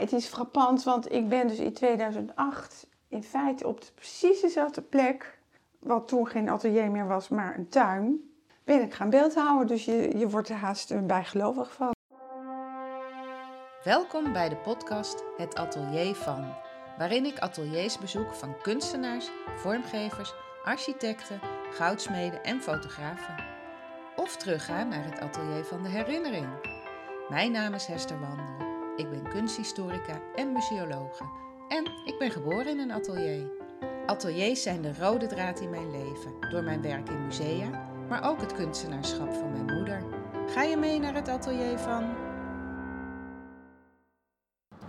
het is frappant, want ik ben dus in 2008 in feite op de precies dezelfde plek, wat toen geen atelier meer was, maar een tuin, ben ik gaan beeldhouden. Dus je, je wordt er haast bijgelovig van. Welkom bij de podcast Het Atelier van, waarin ik ateliers bezoek van kunstenaars, vormgevers, architecten, goudsmeden en fotografen. Of terugga naar het atelier van de herinnering. Mijn naam is Hester Wandel. Ik ben kunsthistorica en museologe. En ik ben geboren in een atelier. Ateliers zijn de rode draad in mijn leven, door mijn werk in musea, maar ook het kunstenaarschap van mijn moeder. Ga je mee naar het atelier van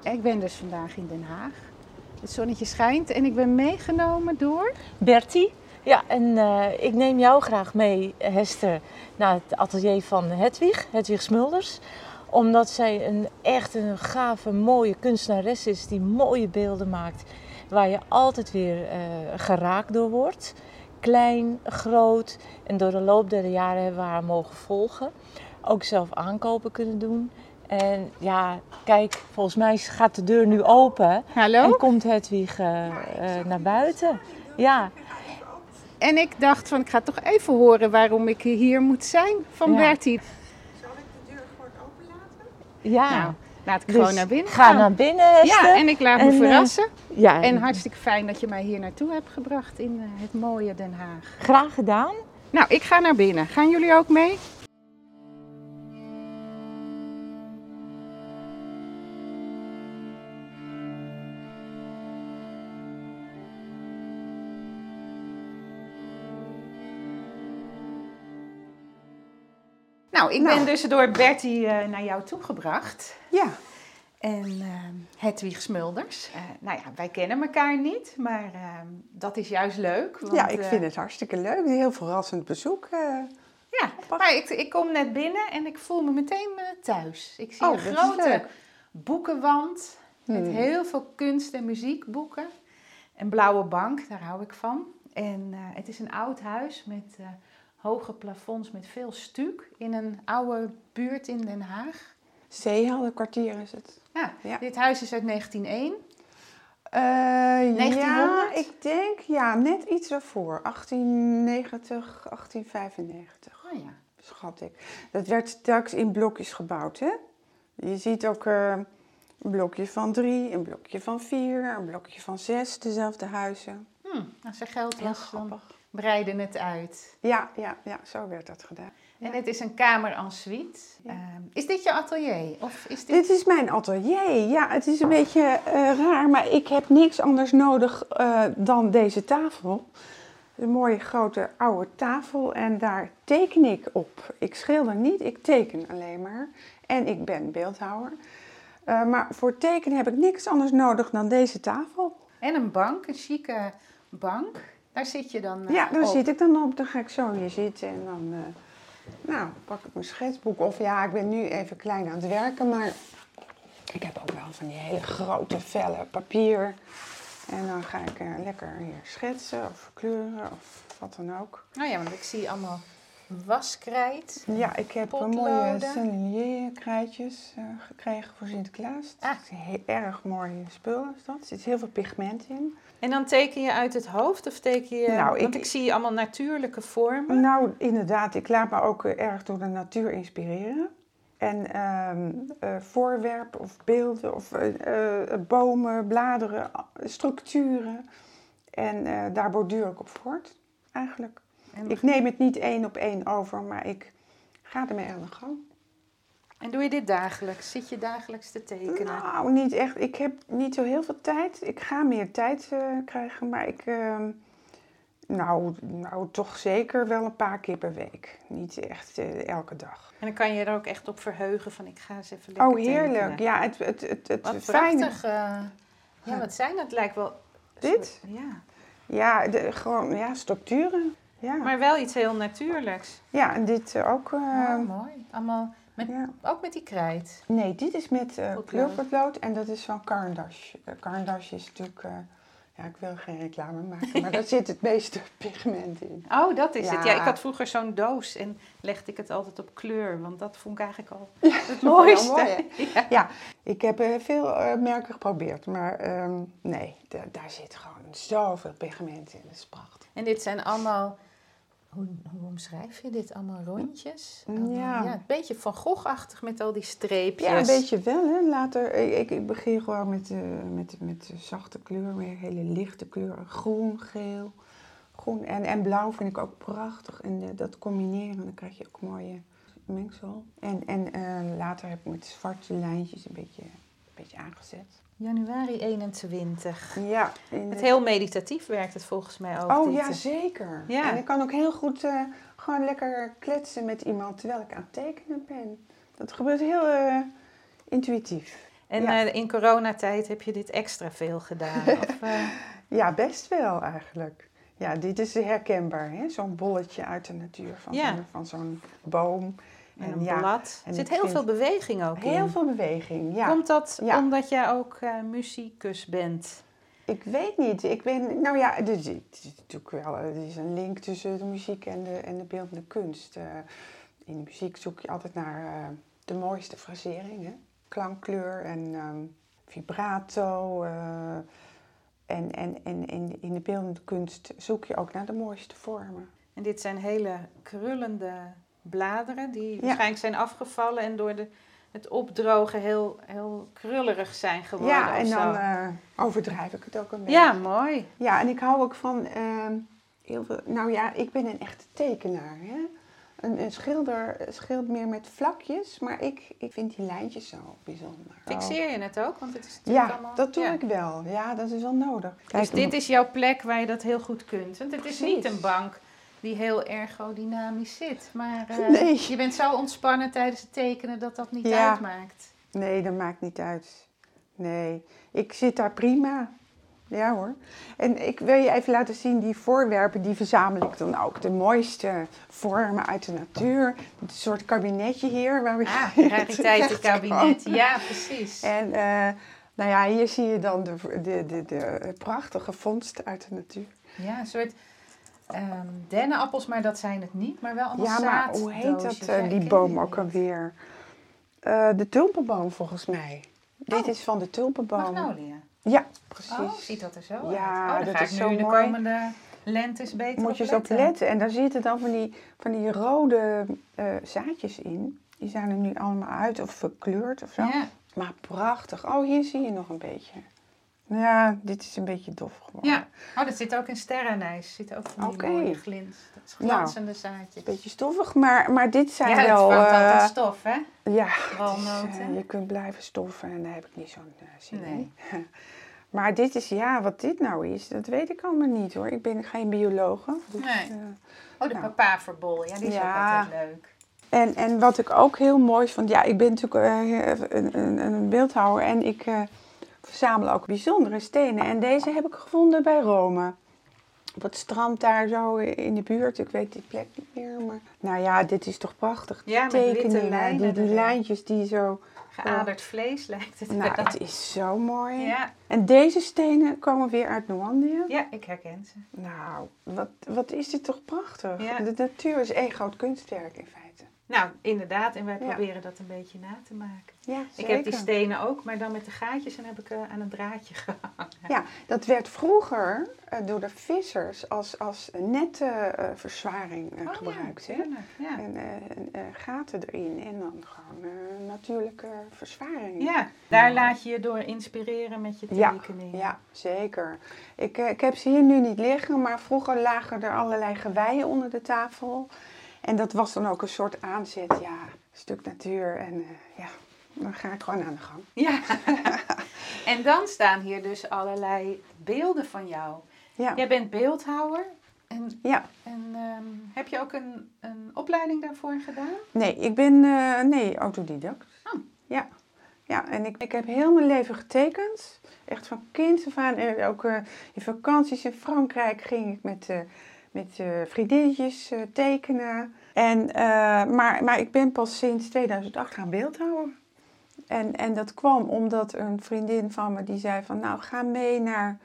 Ik ben dus vandaag in Den Haag. Het zonnetje schijnt en ik ben meegenomen door. Bertie. Ja, en eh, ik neem jou graag mee, Hester, naar het atelier van Hedwig, Hedwig Smulders. Omdat zij een echt een gave, mooie kunstenares is die mooie beelden maakt. Waar je altijd weer eh, geraakt door wordt. Klein, groot. En door de loop der jaren hebben we haar mogen volgen. Ook zelf aankopen kunnen doen. En ja, kijk, volgens mij gaat de deur nu open. Hallo. En komt Hedwig eh, naar buiten. Ja, En ik dacht van ik ga toch even horen waarom ik hier moet zijn van Ja. Bertie. Ja. Nou, laat ik Dus gewoon naar binnen Ga gaan. naar binnen. Ja, en ik laat me En, eh, verrassen. ja, En hartstikke fijn dat je mij hier naartoe hebt gebracht in eh, het mooie Den Haag. graag gedaan. Nou, ik ga naar binnen. Gaan jullie ook mee? Nou, ik ben Nou. dus door Bertie eh, naar jou toegebracht. Ja, En ehm Hedwig Smulders. Eh, nou ja, wij kennen elkaar niet, maar ehm, dat is juist leuk. Want, ja ik eh, vind het hartstikke leuk. Een heel verrassend bezoek. Ja, maar ik, ik kom net binnen en ik voel me meteen thuis. Ik zie Oh, een grote boekenwand met Hmm. heel veel kunst- en muziekboeken. Een blauwe bank, daar hou ik van. En het is een oud huis met hoge plafonds met veel stuk in een oude buurt in Den Haag. Zeeheldenkwartier is het. Ja, Ja. Dit huis is uit 1901. Eh, 1900? Ja, ik denk ja, net iets daarvoor. 1890, 1895. Oh ja. schat ik. Dat werd telkens in blokjes gebouwd, hè? Je ziet ook eh, een blokje van drie, een blokje van vier, een blokje van zes, dezelfde huizen. Hm, als er geld Heel was, dan breidde het uit. Ja, ja, ja, zo werd dat gedaan. En het is een kamer en suite. Ja. Ehm, is dit je atelier? Of is dit... Dit is mijn atelier. Ja, het is een beetje eh, raar, maar ik heb niks anders nodig eh, dan deze tafel. Een mooie grote oude tafel en daar teken ik op. Ik schilder niet, ik teken alleen maar. En ik ben beeldhouwer. Eh, maar voor tekenen heb ik niks anders nodig dan deze tafel. En een bank, een chique bank. Daar zit je dan eh, Ja, daar op. zit ik dan op. Dan ga ik zo hier zitten en dan eh, nou, pak ik mijn schetsboek. Of ja, ik ben nu even klein aan het werken, maar ik heb ook wel van die hele grote vellen papier. En dan ga ik eh, lekker hier schetsen of kleuren of wat dan ook. Nou ja, want ik zie allemaal waskrijt. Ja, ik heb een mooie Potloden. Sennelier krijtjes eh, gekregen voor Sinterklaas. Ah. Het is heel erg mooi spul is dat. Er zit heel veel pigment in. En dan teken je uit het hoofd of teken je... Nou, want ik- ik zie allemaal natuurlijke vormen. Nou, inderdaad, ik laat me ook erg door de natuur inspireren. En ehm, eh, voorwerpen of beelden of eh, bomen, bladeren, structuren. En daar borduur ik op voort, eigenlijk. Ik neem het niet één op één over, maar ik ga ermee aan de gang. en doe je dit dagelijks? Zit je dagelijks te tekenen? Nou, niet echt. Ik heb niet zo heel veel tijd. Ik ga meer tijd eh, krijgen, maar ik... ehm, nou, nou, toch zeker wel een paar keer per week. Niet echt eh, elke dag. En dan kan je er ook echt op verheugen van ik ga eens even lekker Oh, heerlijk. tekenen. Ja, het, het, het, het Wat fijne. prachtig. eh, ja, wat zijn dat? Lijkt wel... Dit? Ja. Ja, de, gewoon ja, structuren. Ja, Maar wel iets heel natuurlijks. ja en dit eh, ook. eh, oh, mooi. Allemaal met, ja. ook met die krijt. Nee, dit is met Potlood. kleurpotlood en dat is van Caran d'Ache. Eh, Caran d'Ache is natuurlijk Ja, ik wil geen reclame maken, maar daar zit het meeste pigment in. Oh, dat is het. Ja, ik had vroeger zo'n doos en legde ik het altijd op kleur, want dat vond ik eigenlijk al Ja, het mooiste. mooi, ja. Ja, ik heb veel merken geprobeerd, maar ehm, nee, da- daar zit gewoon zoveel pigment in. Dat is prachtig. En dit zijn allemaal, hoe, hoe omschrijf je dit? Allemaal rondjes? Ja. Allemaal- een beetje van Gogh-achtig met al die streepjes. Ja, een beetje wel, hè. Later, ik, ik, ik begin gewoon met, eh, met, met de zachte kleur, weer hele lichte kleuren. Groen, geel, groen en, en blauw vind ik ook prachtig. En eh, dat combineren, dan krijg je ook mooie mengsel. En, en eh, later heb ik met zwarte lijntjes een beetje, een beetje aangezet. Januari 21. Ja. in Het de- heel meditatief werkt het volgens mij ook. Oh dit, ja, eh. zeker. Ja. En ik kan ook heel goed eh, gewoon lekker kletsen met iemand terwijl ik aan het tekenen ben. Dat gebeurt heel eh, intuïtief. En Ja. in coronatijd heb je dit extra veel gedaan. Of, Ja, best wel eigenlijk. Ja, dit is herkenbaar, hè? Zo'n bolletje uit de natuur van Ja. van zo'n boom. En een ja, blad. Er zit heel vind- veel beweging ook Heel in. veel beweging, ja. Komt dat Ja. omdat jij ook eh muzikus bent? Ik weet niet. Ik ben, nou ja, er is, natuurlijk wel er is een link tussen de muziek en de, en de beeldende kunst. Eh, in de muziek zoek je altijd naar eh, de mooiste frasering, hè? klankkleur en ehm, vibrato. eh, en en, en in, in de beeldende kunst zoek je ook naar de mooiste vormen. En dit zijn hele krullende bladeren die Ja. waarschijnlijk zijn afgevallen en door de, het opdrogen heel, heel krullerig zijn geworden. Ja, en dan eh, overdrijf ik het ook een beetje. ja, mooi. Ja, en ik hou ook van ehm, heel veel. Nou ja, ik ben een echte tekenaar. Hè? Een, een schilder scheelt meer met vlakjes, maar ik, ik vind die lijntjes zo bijzonder. Fixeer je het ook? Want het is natuurlijk Ja, allemaal... dat doe ja. ik wel. Ja, dat is wel nodig. Dus dit is jouw plek waar je dat heel goed kunt. Want het is niet een bank die heel ergodynamisch zit. Maar eh, Nee. je bent zo ontspannen tijdens het tekenen dat dat niet Ja. uitmaakt. Nee, dat maakt niet uit. Nee, ik zit daar prima. Ja hoor. En ik wil je even laten zien, die voorwerpen, die verzamel ik dan ook. De mooiste vormen uit de natuur. Een soort kabinetje hier. Waar we Ah, rariteitenkabinet. Ja, precies. En eh, nou ja, hier zie je dan de, de, de, de prachtige vondsten uit de natuur. Ja, een soort ehm dennenappels, maar dat zijn het niet. Maar wel allemaal ja, maar hoe heet dat, eh, Ja, die boom ook alweer? Eh, de tulpenboom volgens mij. Dit Oh. is van de tulpenboom. Magnolia. Ja, precies. Oh, ziet dat er zo Ja, uit. Oh, dan dat ga is ik zo nu in de mooi. komende lentes beter Moet je eens op letten. En daar zitten dan van die, van die rode eh, zaadjes in. Die zijn er nu allemaal uit of verkleurd of zo. Ja. Maar prachtig. Oh, hier zie je nog een beetje. Ja, dit is een beetje dof geworden. Ja, oh, dat zit ook in sterrenijs. Er zitten ook van die mooie glins. Dat is glanzende zaadjes. Een beetje stoffig, maar, maar dit zijn ja, wel... het vangt eh, altijd stof, hè? Ja, het eh, je kunt blijven stoffen en daar heb ik niet zo'n eh, zin Nee. in. Maar dit is, ja, wat dit nou is, dat weet ik allemaal niet hoor. Ik ben geen biologe. Dus, Nee. eh, Oh, de Nou. papaverbol. Ja, die is Ja. ook altijd leuk. en, en wat ik ook heel mooi vond, ja, ik ben natuurlijk eh, een, een, een beeldhouwer en ik eh, verzamel ook bijzondere stenen. En deze heb ik gevonden bij Rome. Op het strand daar zo in de buurt. Ik weet die plek niet meer. Maar nou ja, dit is toch prachtig. Ja, Tekeningen, lijnen Die, die lijntjes die zo... Geaderd vlees lijkt het Nou, wel. het is zo mooi. Ja, En deze stenen komen weer uit Normandië. ja, ik herken ze. Nou, wat, wat is dit toch prachtig. Ja. De natuur is één groot kunstwerk in feite. Nou, inderdaad. En wij Ja. proberen dat een beetje na te maken. Ja, Ik heb die stenen ook, maar dan met de gaatjes en heb ik eh, aan een draadje gehangen. Ja, dat werd vroeger eh, door de vissers als, als nette eh, verzwaring Oh, gebruikt. Ja, hè? En gaten erin en dan gewoon natuurlijke verzwaring. ja, daar laat je je door inspireren met je tekeningen. Ja, zeker. Ik, ik heb ze hier nu niet liggen, maar vroeger lagen er allerlei geweien onder de tafel. En dat was dan ook een soort aanzet, ja, stuk natuur. En eh, ja, dan ga ik gewoon aan de gang. Ja. en dan staan hier dus allerlei beelden van jou. Ja, Jij bent beeldhouwer. En, ja. en ehm, heb je ook een, een opleiding daarvoor gedaan? nee, ik ben, eh, nee, autodidact. Oh. Ja, ja en ik, ik heb heel mijn leven getekend. Echt van kind af aan. En ook eh, in vakanties in Frankrijk ging ik met, met eh, vriendinnetjes eh, tekenen. En, eh, maar, maar ik ben pas sinds 2008 gaan beeldhouden. En, en dat kwam omdat een vriendin van me die zei van nou ga mee naar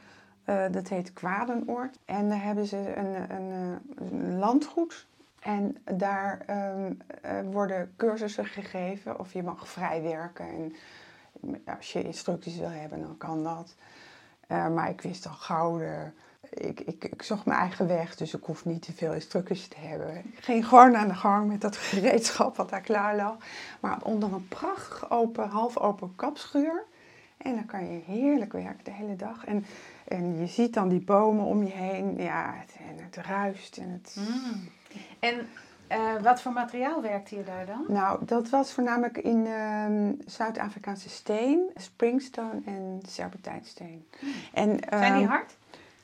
dat heet Kwadenoord. En daar hebben ze een, een, landgoed. En daar ehm, eh, worden cursussen gegeven of je mag vrij werken. En als je instructies wil hebben, dan kan dat. Maar ik wist al gauw, de- ik, ik, ik zocht mijn eigen weg, dus ik hoef niet te veel instructies te hebben. Ik ging gewoon aan de gang met dat gereedschap wat daar klaar lag. Maar onder een prachtig open, half open kapschuur. En dan kan je heerlijk werken de hele dag. En, en je ziet dan die bomen om je heen. Ja, het, en het ruist. En het... Mm. En eh, wat voor materiaal werkt hier daar dan? Nou, dat was voornamelijk in ehm, Zuid-Afrikaanse steen, springstone en serpentijnsteen. En, Hmm. Zijn die ehm, hard?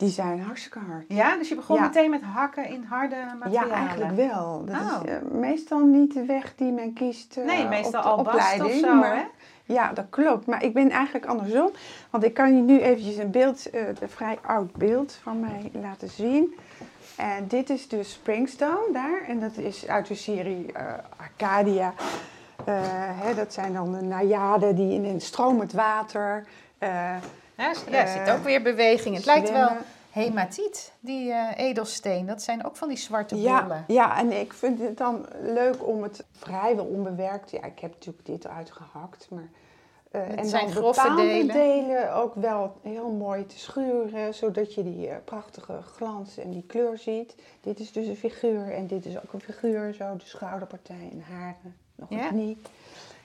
Die zijn hartstikke hard. Ja, dus je begon ja. meteen met hakken in harde materialen. Ja, eigenlijk wel. Dat Oh. is eh, meestal niet de weg die men kiest eh, Nee, meestal op de al bast of opleiding. zo, maar, hè? Ja, dat klopt. Maar ik ben eigenlijk andersom. Want ik kan je nu eventjes een beeld, eh, een vrij oud beeld van mij laten zien. En dit is dus Springstone daar. En dat is uit de serie Arcadia. Hè, dat zijn dan de najaden die in een stromend water ja, er zit ook weer beweging. Het lijkt wel hematiet, die eh, edelsteen. Dat zijn ook van die zwarte Ja, bollen. ja, en ik vind het dan leuk om het vrijwel onbewerkt. Ja, ik heb natuurlijk dit uitgehakt, maar. Het en zijn dan grove delen. delen ook wel heel mooi te schuren, zodat je die eh, prachtige glans en die kleur ziet. Dit is dus een figuur en dit is ook een figuur, zo de schouderpartij en haren, nog een Ja. knie.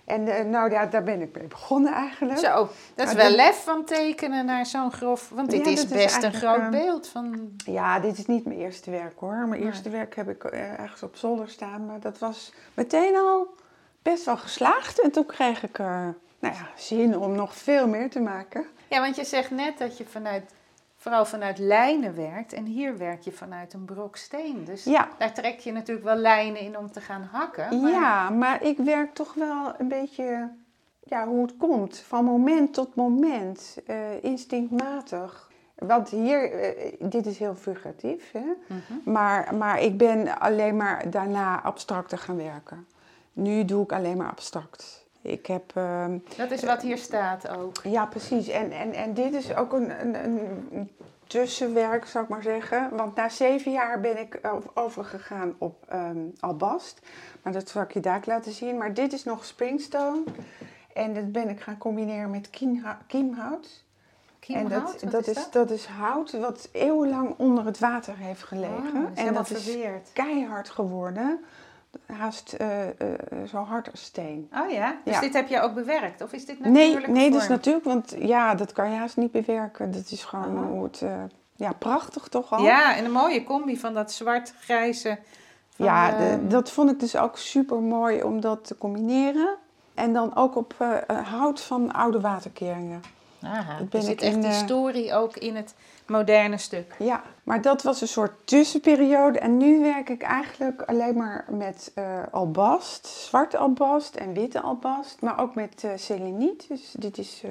En eh, nou ja, daar ben ik mee begonnen eigenlijk. Zo, dat is wel dit- lef van tekenen naar zo'n grof. Want dit Ja, is best een groot ehm, beeld van. Ja, dit is niet mijn eerste werk hoor. Mijn eerste werk heb ik eh, ergens op zolder staan. Maar dat was meteen al best wel geslaagd. En toen kreeg ik eh, nou ja, zin om nog veel meer te maken. Ja, want je zegt net dat je vanuit, vooral vanuit lijnen werkt. En hier werk je vanuit een brok steen. Dus Ja, daar trek je natuurlijk wel lijnen in om te gaan hakken. Maar ja, maar ik werk toch wel een beetje ja, hoe het komt. Van moment tot moment. eh, instinctmatig. Want hier, eh, dit is heel figuratief. Hè? Mhm. Maar, maar ik ben alleen maar daarna abstracter gaan werken. Nu doe ik alleen maar abstract. Ik heb, ehm, Dat is wat hier staat ook. ja precies, en, en, en dit is ook een, een, een tussenwerk, zou ik maar zeggen. Want na zeven jaar ben ik overgegaan op ehm, albast. Maar dat zal ik je daar laten zien. Maar dit is nog springstone. En dat ben ik gaan combineren met kiemhout. Kiemhout, en dat, dat, is is, dat? dat is hout wat eeuwenlang onder het water heeft gelegen. Oh, is en dat is verweerd. keihard geworden. Haast eh, eh, zo hard als steen. Oh ja, dus Ja. dit heb je ook bewerkt? Of is dit Nee, natuurlijk nee, dat is natuurlijk, want ja, dat kan je haast niet bewerken. Dat is gewoon Oh. hoe het, eh, ja, prachtig toch al. Ja, en een mooie combi van dat zwart-grijze. Ja, de- dat vond ik dus ook super mooi om dat te combineren. En dan ook op hout van oude waterkeringen. Aha, er ben zit echt eh, historie ook in het moderne stuk. Ja, maar dat was een soort tussenperiode. En nu werk ik eigenlijk alleen maar met eh, albast, zwarte albast en witte albast. Maar ook met eh seleniet. Dus dit is, eh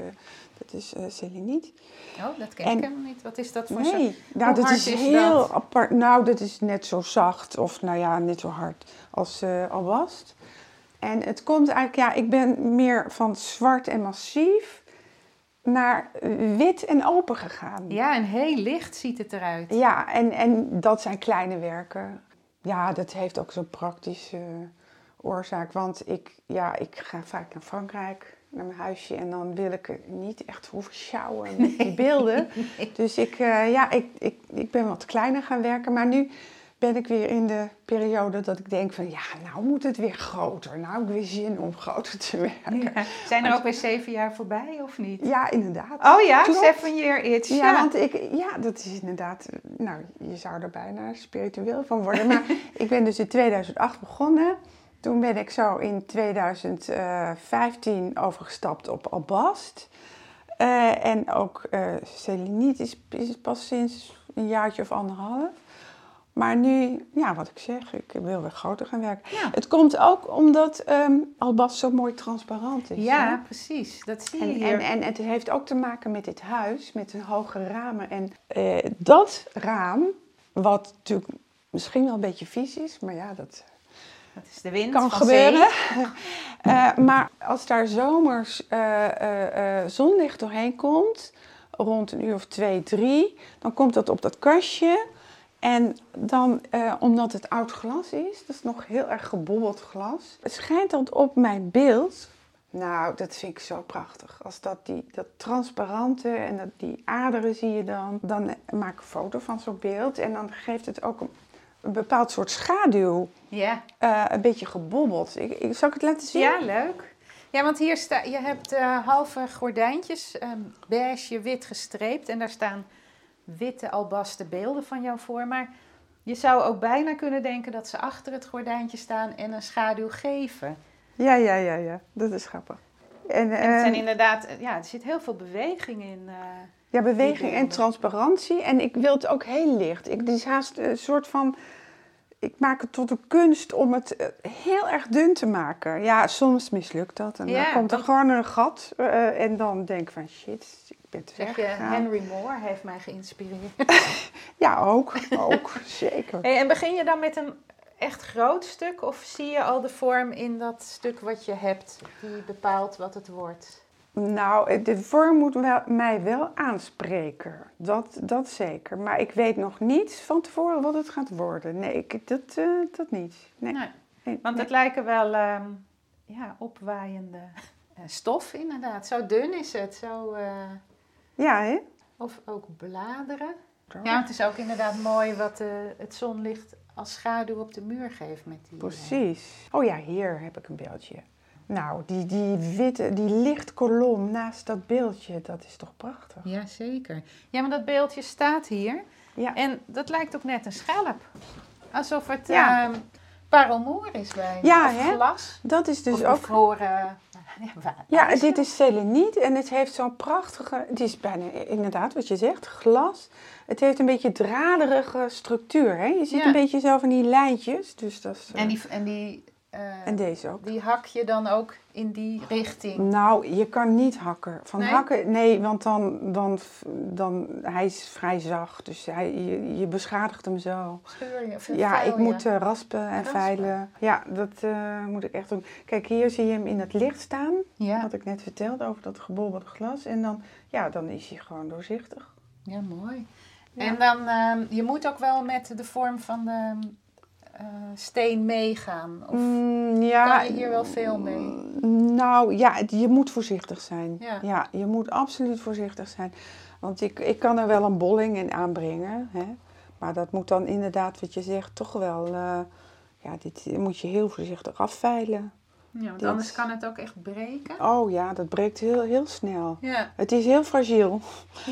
dat is seleniet. Oh, dat ken En- ik helemaal niet. Wat is dat voor soort... Nee, nou, dat is, is heel dat? apart. Nou, dat is net zo zacht of nou ja, net zo hard als albast. En het komt eigenlijk, ja, ik ben meer van zwart en massief naar wit en open gegaan. Ja, en heel licht ziet het eruit. Ja, en, en dat zijn kleine werken. Ja, dat heeft ook zo'n praktische oorzaak. Want ik, ja, ik ga vaak naar Frankrijk, naar mijn huisje. En dan wil ik niet echt hoeven sjouwen met die beelden. Dus ik, eh, ja, ik, ik, ik ben wat kleiner gaan werken. Maar nu ben ik weer in de periode dat ik denk van... Ja, nou moet het weer groter. Nou heb ik weer zin om groter te werken. Ja, Ja. Zijn er ook weer zeven jaar voorbij of niet? inderdaad. Oh ja, Klopt. seven year itch. Ja, Ja, want ik, ja, dat is inderdaad, nou, je zou er bijna spiritueel van worden. Maar ik ben dus in 2008 begonnen. Toen ben ik zo in 2015 overgestapt op albast. Eh, en ook is, is pas sinds een jaartje of anderhalf. Maar nu, ja, wat ik zeg, ik wil weer groter gaan werken. Ja. Het komt ook omdat ehm, albast zo mooi transparant is. hè? ja precies. Dat zie je En, hier. en, en het heeft ook te maken met dit huis, met een hoge ramen. En eh, dat raam, wat natuurlijk misschien wel een beetje vies is, maar ja, dat dat is de wind kan van gebeuren. Eh, maar als daar zomers eh, zonlicht doorheen komt, rond een uur of twee, drie. Dan komt dat op dat kastje. En dan, eh, omdat het oud glas is, dat is nog heel erg gebobbeld glas. Het schijnt dan op mijn beeld. Nou, dat vind ik zo prachtig. Als dat, die, dat transparante en dat, die aderen zie je dan. Dan maak ik een foto van zo'n beeld. En dan geeft het ook een, een bepaald soort schaduw. Ja. Eh, een beetje gebobbeld. Ik, ik, zal ik het laten zien? Ja, leuk. Ja, want hier sta, je hebt eh, halve gordijntjes, eh, beige, wit gestreept. En daar staan witte albaste beelden van jou voor. Maar je zou ook bijna kunnen denken dat ze achter het gordijntje staan en een schaduw geven. Ja, ja, ja, ja. Dat is grappig. En, En het zijn eh, inderdaad, eh, ja, er zit heel veel beweging in. eh. Ja, beweging en transparantie. En ik wil het ook heel licht. Ik, het is haast een soort van... Ik maak het tot een kunst om het eh, heel erg dun te maken. Ja, soms mislukt dat. En Ja, dan komt er gewoon een gat. eh, en dan denk ik van shit, ik ben te ver Zeg je, gegaan. Henry Moore heeft mij geïnspireerd. Ja, ook. Ook, zeker. Hey, en begin je dan met een echt groot stuk of zie je al de vorm in dat stuk wat je hebt die bepaalt wat het wordt? Nou, eh, de vorm moet wel, mij wel aanspreken. Dat, dat zeker. Maar ik weet nog niet van tevoren wat het gaat worden. Nee, ik, dat, eh, dat niet. Nee. Nee, Nee, want het lijken wel ehm, ja, opwaaiende eh, stof inderdaad. Zo dun is het. Zo, Ja, hè? of ook bladeren. Ja, het is ook inderdaad mooi wat het zonlicht als schaduw op de muur geeft met die... Precies. Oh ja, hier heb ik een beeldje. Nou, die, die witte, die lichtkolom naast dat beeldje, dat is toch prachtig? Ja, zeker. Ja, maar dat beeldje staat hier. Ja. En dat lijkt ook net een schelp. Alsof het Ja. ehm parelmoer is bijna. Ja, of hè? glas. Dat is dus of ook... bevroren... Ja, wa- Ja, ijzer. dit is seleniet en het heeft zo'n prachtige... Het is bijna inderdaad wat je zegt, glas. Het heeft een beetje draderige structuur, hè? Je ziet Ja. een beetje zo van die lijntjes, dus dat is... eh, En die, en die, eh, en deze ook. die hak je dan ook in die richting. Nou, je kan niet hakken. Van Nee? hakken, nee, want dan, dan, dan, hij is vrij zacht, dus hij, je, je beschadigt hem zo. Scheur je, of Ja, vuil ik moet eh, raspen en veilen. Ja, dat eh, moet ik echt doen. Kijk, hier zie je hem in het licht staan, Ja. wat ik net vertelde over dat gebobbelde glas. En dan, ja, dan is hij gewoon doorzichtig. ja, mooi. Ja. En dan, ehm, je moet ook wel met de vorm van de eh, steen meegaan. Of Mm, ja, kan je hier wel veel mee? Nou, ja, je moet voorzichtig zijn. Ja. je moet absoluut voorzichtig zijn. Want ik, ik kan er wel een bolling in aanbrengen. Hè? Maar dat moet dan inderdaad, wat je zegt, toch wel... eh, ja, dit moet je heel voorzichtig afveilen. Ja, want Dit. anders kan het ook echt breken. Oh ja, dat breekt heel, heel snel. Ja, Het is heel fragiel.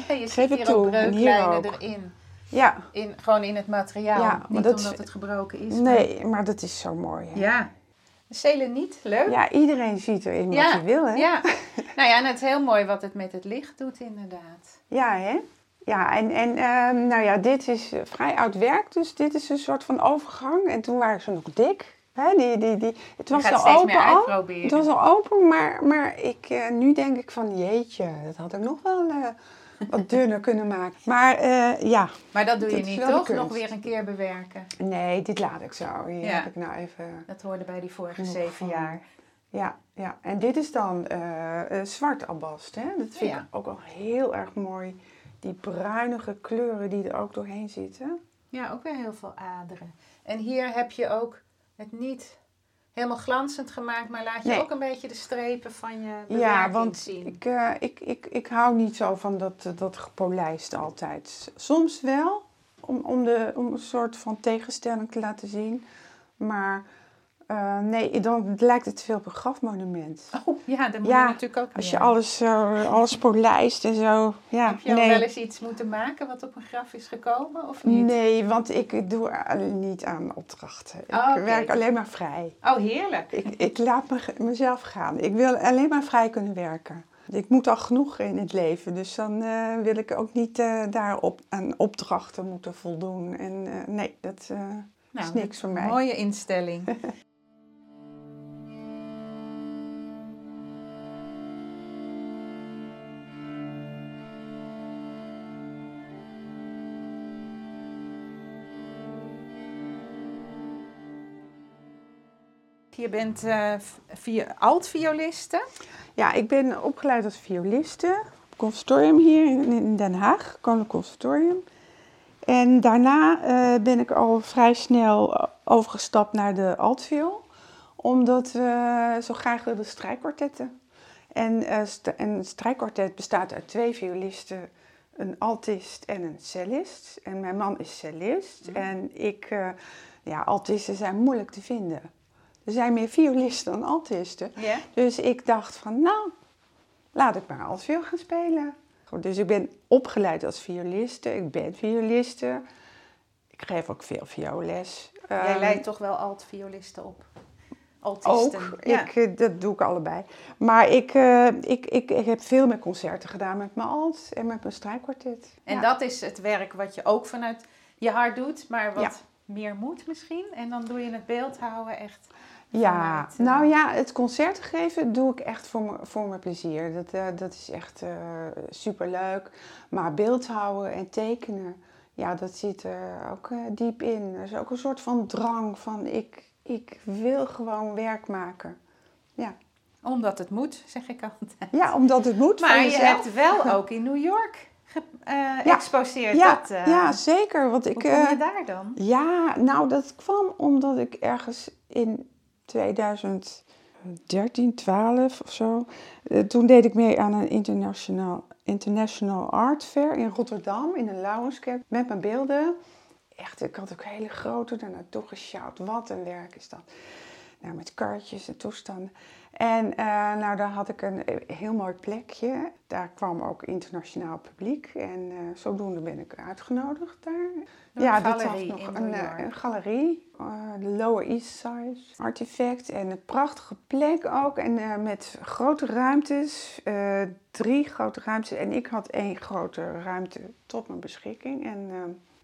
ja je Geef ziet het hier toe. ook breuklijnen erin. Ja, In, gewoon in het materiaal. Ja, Niet dat is- omdat het gebroken is. nee, maar dat is zo mooi. Hè? Ja. Seleniet, leuk. Ja, iedereen ziet erin wat Ja, hij wil, hè? Ja. nou ja, en het is heel mooi wat het met het licht doet inderdaad. Ja, hè? Ja, en, en ehm, nou ja, dit is eh, vrij oud werk, dus dit is een soort van overgang. En toen waren ze nog dik. Hè? Die, die, die, het was al open al. Het was al open, maar, maar ik, eh, nu denk ik van jeetje, dat had ik nog wel eh, wat dunner kunnen maken. Maar eh, ja, Maar dat doe je Dat niet, toch? Nog weer een keer bewerken. nee, dit laat ik zo. Hier Ja. heb ik nou even... Dat hoorde bij die vorige zeven van. jaar. Ja, ja, en dit is dan eh, eh, zwart albast. Hè? Dat vind Ja. ik ook wel heel erg mooi. Die bruinige kleuren die er ook doorheen zitten. Ja, ook weer heel veel aderen. En hier heb je ook het niet helemaal glanzend gemaakt, maar laat je Nee. ook een beetje de strepen van je Ja, want zien. ik, eh, ik, ik, ik hou niet zo van dat, dat gepolijst altijd. Soms wel, om, om, de, om een soort van tegenstelling te laten zien. Maar eh, nee, dan lijkt het veel op een grafmonument. Oh, ja, dat moet Ja, je natuurlijk ook Als je alles, eh, alles polijst en zo. Ja, Heb je al nee. wel eens iets moeten maken wat op een graf is gekomen of niet? Nee, want ik doe niet aan opdrachten. Ik Oh, werk alleen maar vrij. Oh, heerlijk. Ik, ik laat me, mezelf gaan. Ik wil alleen maar vrij kunnen werken. Ik moet al genoeg in het leven, dus dan eh, wil ik ook niet daarop aan opdrachten moeten voldoen. En nee, dat is Nou, niks voor mij. Mooie instelling. Je bent eh, v- via, alt-violiste. Ja, ik ben opgeleid als violiste. conservatorium hier in, Den Haag, Koninklijk Conservatorium. En daarna eh, ben ik al vrij snel overgestapt naar de altviool, omdat we zo graag wilden strijkkwartetten. En, uh, st een strijkkwartet bestaat uit twee violisten, een altist en een cellist. En mijn man is cellist Mhm. en ik, eh, ja, altisten zijn moeilijk te vinden. Er zijn meer violisten dan altisten. Dus ik dacht van, nou, laat ik maar altviool gaan spelen. Dus ik ben opgeleid als violiste. Ik ben violiste. Ik geef ook veel vioolles. Jij Ehm, leidt toch wel alt-violisten op? ook. Altisten. Ja. Ik, eh, dat doe ik allebei. Maar ik, eh, ik, ik, ik heb veel meer concerten gedaan met mijn alt en met mijn strijkkwartet. En Ja. dat is het werk wat je ook vanuit je hart doet, maar wat Ja. meer moet misschien. En dan doe je het beeldhouden echt Ja, eh, nou ja, het concert geven doe ik echt voor, voor mijn plezier. Dat, eh, dat is echt eh super leuk. Maar beeldhouden en tekenen, ja, dat zit er ook diep in. Er is ook een soort van drang van ik, ik wil gewoon werk maken. Ja, Omdat het moet, zeg ik altijd. ja omdat het moet Maar van je jezelf. hebt wel ook in New York geëxposeerd. ja, dat, ja, zeker. Want ik, hoe kom je daar dan? Ja, nou dat kwam omdat ik ergens in 2013, 12 of zo. eh, toen deed ik mee aan een international, international art fair in Rotterdam, in een Lauwenskerk, met mijn beelden. Echt, ik had ook hele grote daar naartoe gesjouwd. Wat een werk is dat. Nou, met karretjes en toestanden. En eh, nou, daar had ik een eh, heel mooi plekje. Daar kwam ook internationaal publiek. En zodoende ben ik uitgenodigd daar. Door ja, een dat was nog een, een galerie. Eh, de Lower East Side Artifact. En een prachtige plek ook. En eh, met grote ruimtes. eh, drie grote ruimtes. En ik had één grote ruimte tot mijn beschikking. En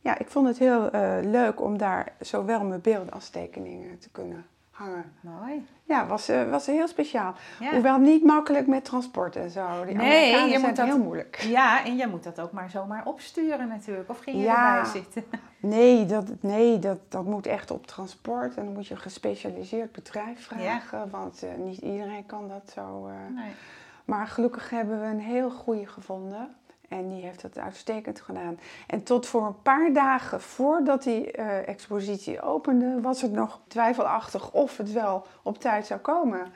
ja, ik vond het heel leuk om daar zowel mijn beelden als tekeningen te kunnen hangen. Mooi. Ja, was, was heel speciaal. Ja. Hoewel niet makkelijk met transport en zo. Die Nee, Amerikanen je zijn moet dat- heel moeilijk. ja, en jij moet dat ook maar zomaar opsturen natuurlijk. Of ging je Ja. erbij zitten? Nee, dat, nee dat, dat moet echt op transport. En dan moet je een gespecialiseerd bedrijf vragen. Want eh, niet iedereen kan dat zo. eh. Nee. Maar gelukkig hebben we een heel goede gevonden. En die heeft het uitstekend gedaan. En tot voor een paar dagen voordat die eh, expositie opende, was het nog twijfelachtig of het wel op tijd zou komen.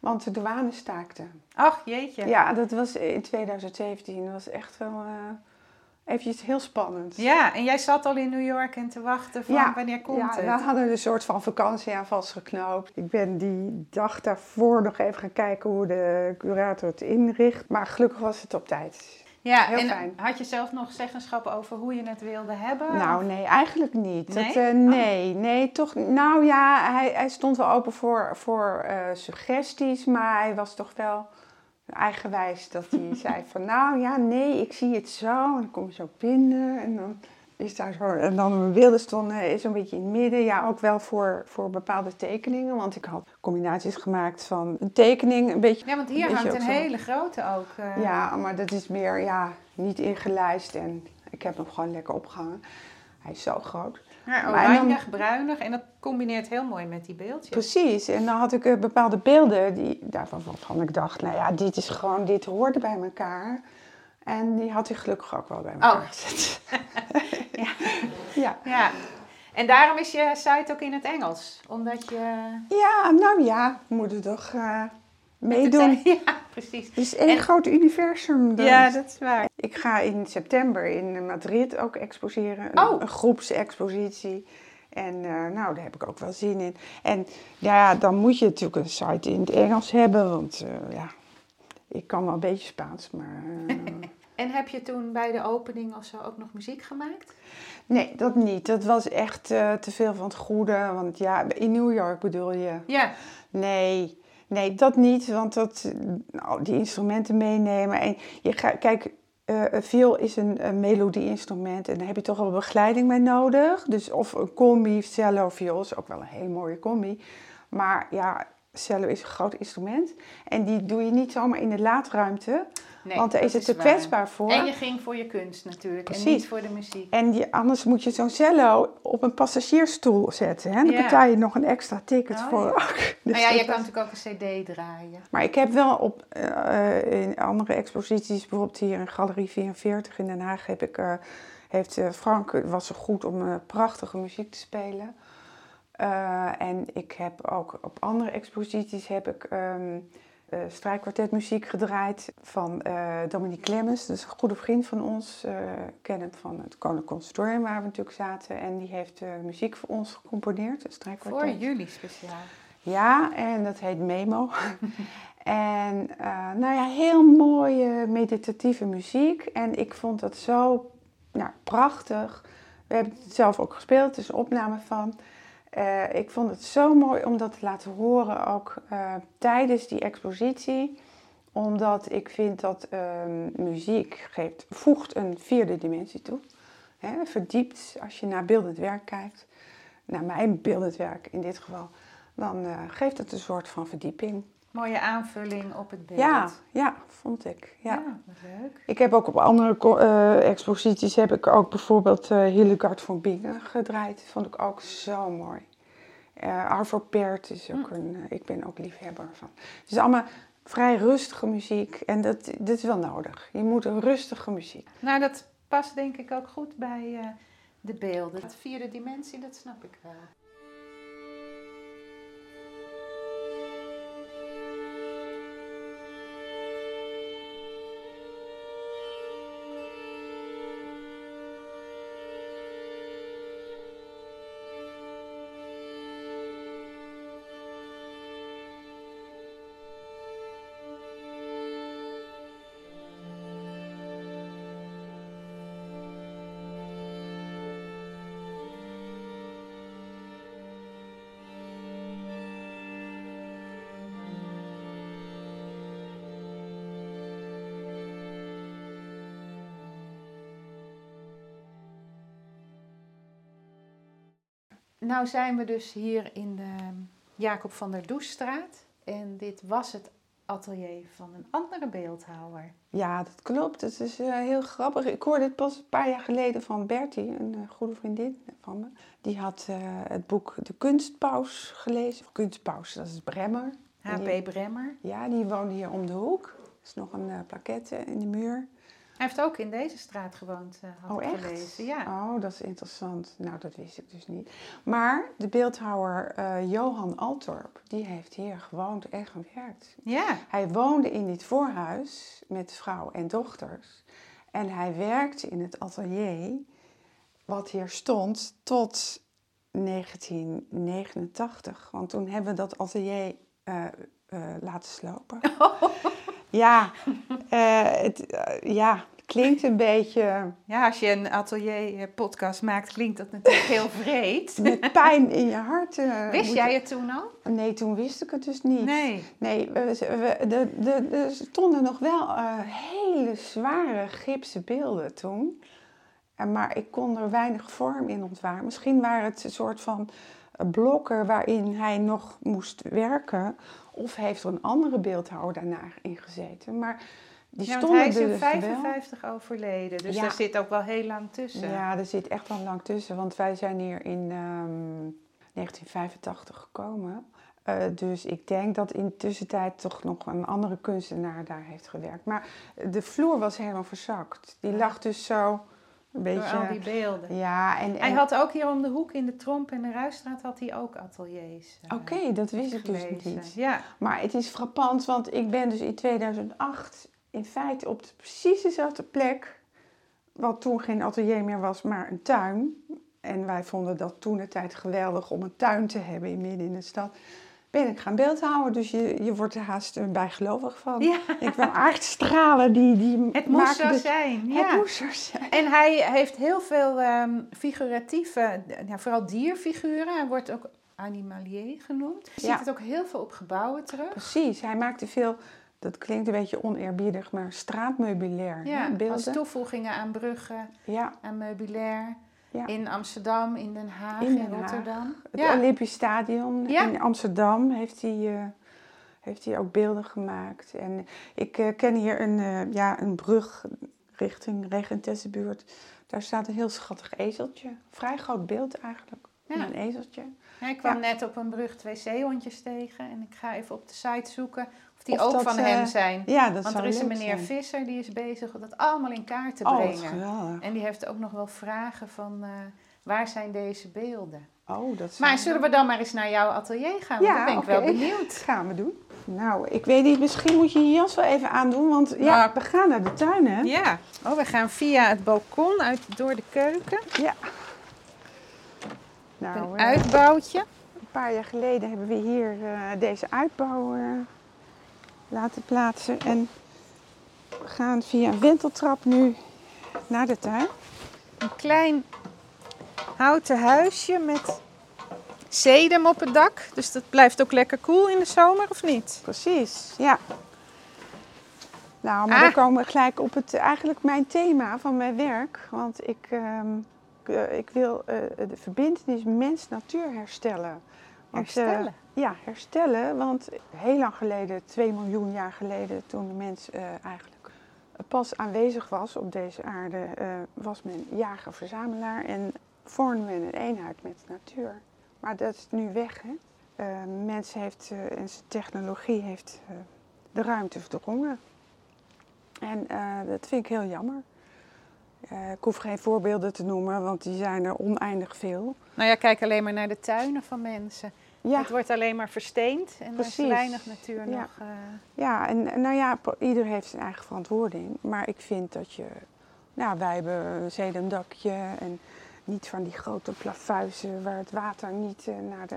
Want de douane staakte. Ach, jeetje. Ja, dat was in 2017. Dat was echt wel eventjes heel spannend. Ja, en jij zat al in New York en te wachten van Ja, wanneer komt ja, het? we hadden een soort van vakantie aan vastgeknoopt. Ik ben die dag daarvoor nog even gaan kijken hoe de curator het inricht. Maar gelukkig was het op tijd. ja, heel en fijn. had je zelf nog zeggenschap over hoe je het wilde hebben? Nou, nee, eigenlijk niet. Nee? Dat, eh, nee, nee, toch. Nou ja, hij, hij stond wel open voor, voor eh, suggesties, maar hij was toch wel eigenwijs dat hij zei van, nou ja, nee, ik zie het zo. En dan kom je zo binnen en dan is daar zo. En dan mijn beelden stonden is een beetje in het midden. Ja, ook wel voor, voor bepaalde tekeningen, want ik had combinaties gemaakt van een tekening, een beetje. Ja, want hier hangt een hele grote ook. eh. Ja, maar dat is meer, ja, niet ingelijst en ik heb hem gewoon lekker opgehangen. Hij is zo groot. Ja, Oranjig, bruinig en dat combineert heel mooi met die beeldjes. Precies, en dan had ik eh, bepaalde beelden die, daarvan waarvan ik dacht, nou ja, dit is gewoon, dit hoorde bij elkaar. En die had hij gelukkig ook wel bij elkaar Oh. gezet. Ja. ja. Ja, en daarom is je site ook in het Engels. Omdat je... ja, nou ja, we moeten toch eh, meedoen. Ja, precies. Het is één En- groot universum. dat- Ja, dat is waar. Ik ga in september in Madrid ook exposeren. Een, Oh. een groepsexpositie. En eh, nou, daar heb ik ook wel zin in. En ja, dan moet je natuurlijk een site in het Engels hebben. Want eh, ja, ik kan wel een beetje Spaans, maar... eh, En heb je toen bij de opening of zo ook nog muziek gemaakt? nee, dat niet. Dat was echt te veel van het goede. Want ja, in New York bedoel je. Ja. Nee, nee, dat niet. Want dat, nou, die instrumenten meenemen. En je gaat, kijk, eh viool is een, een melodie-instrument. En daar heb je toch wel begeleiding bij nodig. Dus of een combi, cello, viool is ook wel een hele mooie combi. Maar ja, cello is een groot instrument. En die doe je niet zomaar in de laadruimte. Nee, Want daar is het te waar. kwetsbaar voor. En je ging voor je kunst natuurlijk. En Precies. niet voor de muziek. En je, anders moet je zo'n cello op een passagiersstoel zetten. Hè? Dan Ja. betaal je nog een extra ticket Oh, voor. ja. Dus nou ja, je kan was- natuurlijk ook een cd draaien. Maar ik heb wel op eh, in andere exposities, bijvoorbeeld hier in Galerie 44 in Den Haag, heb ik, eh, heeft eh, Frank, was zo goed om prachtige muziek te spelen. En ik heb ook op andere exposities heb ik ehm eh, strijkkwartetmuziek gedraaid van eh Dominique Clemens. Dat is een goede vriend van ons. hem van het Koninklijk Conservatorium waar we natuurlijk zaten. En die heeft muziek voor ons gecomponeerd, een strijkkwartet. Voor jullie speciaal. Ja, en dat heet Memo. en nou ja, heel mooie meditatieve muziek. En ik vond dat zo nou, prachtig. We hebben het zelf ook gespeeld, het is een opname van. Eh, ik vond het zo mooi om dat te laten horen, ook eh, tijdens die expositie. Omdat ik vind dat ehm, muziek geeft, voegt een vierde dimensie toe. Hè, verdiept als je naar beeldend werk kijkt. Naar mijn beeldend werk in dit geval dan eh, geeft het een soort van verdieping. Mooie aanvulling op het beeld. Ja, ja, vond ik. Ja. Leuk. Ik heb ook op andere eh, exposities heb ik ook bijvoorbeeld eh Hildegard von Bingen gedraaid. Vond ik ook zo mooi. Eh Arvo Pärt is ook een, eh, ik ben ook liefhebber van. Het is allemaal vrij rustige muziek en dat, dat is wel nodig. Je moet een rustige muziek. Nou, dat past denk ik ook goed bij de beelden. Dat vierde dimensie, dat snap ik wel. Nou zijn we dus hier in de Jacob van der Doesstraat. En dit was het atelier van een andere beeldhouwer. Ja, dat klopt. Het is eh, heel grappig. Ik hoorde het pas een paar jaar geleden van Bertie, een eh, goede vriendin van me. Die had eh, het boek De Kunstpaus gelezen. Of Kunstpaus, dat is Bremmer. H.P. Bremmer. Ja, die woonde hier om de hoek. Er is nog een plaquette in de muur. Hij heeft ook in deze straat gewoond, eh, had Oh, ik echt? gelezen. Ja. Oh, dat is interessant. Nou, dat wist ik dus niet. Maar de beeldhouwer eh, Johan Altorp, die heeft hier gewoond en gewerkt. ja. Hij woonde in dit voorhuis met vrouw en dochters. En hij werkte in het atelier wat hier stond tot 1989. Want toen hebben we dat atelier eh, laten slopen. Ja, eh, het eh, ja, klinkt een beetje Ja, als je een atelier-podcast maakt, klinkt dat natuurlijk heel vreed. met pijn in je hart. eh, Wist jij het toen al? Nee, toen wist ik het dus niet. Nee. Nee, we, we, de, de, er stonden nog wel eh, hele zware gipsen beelden toen. En, maar ik kon er weinig vorm in ontwaren. Misschien waren het een soort van blokken waarin hij nog moest werken. Of heeft er een andere beeldhouwer daarna in gezeten. Maar die Ja, hij is in dus wel. 55 overleden, dus Ja. daar zit ook wel heel lang tussen. Ja, er zit echt wel lang tussen, want wij zijn hier in ehm, 1985 gekomen. Eh, dus ik denk dat in tussentijd toch nog een andere kunstenaar daar heeft gewerkt. Maar de vloer was helemaal verzakt. Die lag dus zo een Door al die beetje... beelden. Ja, en... Hij had ook hier om de hoek in de Tromp en de Ruisstraat had hij ook ateliers. eh, Oké, dat wist ik dus niet. Ja, Maar het is frappant, want ik ben dus in 2008 in feite op de precies dezelfde plek, wat toen geen atelier meer was, maar een tuin. En wij vonden dat toen de tijd geweldig om een tuin te hebben in midden in de stad. Ben ik gaan beeldhouden, dus je, je wordt er haast eh, bijgelovig van. Ja. Ik wil aardstralen die, die het moest zo zijn. Het Ja. moest zo zijn. En hij heeft heel veel ehm, figuratieve, ja, vooral dierfiguren. Hij wordt ook animalier genoemd. Je Ja. ziet het ook heel veel op gebouwen terug. Precies, hij maakte veel, dat klinkt een beetje oneerbiedig, maar straatmeubilair. hè, Ja, als toevoegingen aan bruggen, Ja, aan meubilair. Ja. In Amsterdam, in Den Haag, In in, Den Haag. Rotterdam. Het Ja. Olympisch Stadion Ja. in Amsterdam heeft hij, eh, heeft hij ook beelden gemaakt. En ik eh, ken hier een, eh, ja, een brug richting Regentessenbuurt. Daar staat een heel schattig ezeltje. Vrij groot beeld eigenlijk. Een ezeltje. Ik kwam Ja. net op een brug twee zeehondjes tegen en ik ga even op de site zoeken of die Of ook dat, van eh, hem zijn. Ja, dat Want er is een meneer zijn. Visser die is bezig om dat allemaal in kaart te Oh, brengen. En die heeft ook nog wel vragen van eh, waar zijn deze beelden? Oh, dat Maar zullen we dan maar eens naar jouw atelier gaan? Want Ja, dan ben ik wel benieuwd. Dat gaan we doen. Nou, ik weet niet, misschien moet je je jas wel even aandoen, want ja, Nou. we gaan naar de tuin, hè? Ja, oh, we gaan via het balkon uit, door de keuken. Ja. Nou, Een eh, uitbouwtje. een paar jaar geleden hebben we hier eh, deze uitbouw eh, laten plaatsen. En we gaan via een wenteltrap nu naar de tuin. Een klein houten huisje met sedum op het dak. Dus dat blijft ook lekker koel in de zomer, of niet? Precies, ja. Nou, maar Ah. dan komen we gelijk op het eigenlijk mijn thema van mijn werk. Want ik, ehm, ik, eh, ik wil eh, de verbindenis mens-natuur herstellen. Want, eh, Herstellen? ja, herstellen. Want heel lang geleden, 2 miljoen jaar geleden, toen de mens eigenlijk pas aanwezig was op deze aarde, was men jager-verzamelaar en vormde men een eenheid met de natuur. Maar dat is nu weg, hè? Mens heeft en zijn technologie heeft de ruimte verdrongen. En dat vind ik heel jammer. Eh, ik hoef geen voorbeelden te noemen, want die zijn er oneindig veel. Nou ja, kijk alleen maar naar de tuinen van mensen. Ja, Het wordt alleen maar versteend en er is Precies. weinig natuur Ja. nog. eh, ja en nou ja, ieder heeft zijn eigen verantwoording. Maar ik vind dat je... Nou, wij hebben een zedendakje en niet van die grote plafuizen waar het water niet eh, naar, de,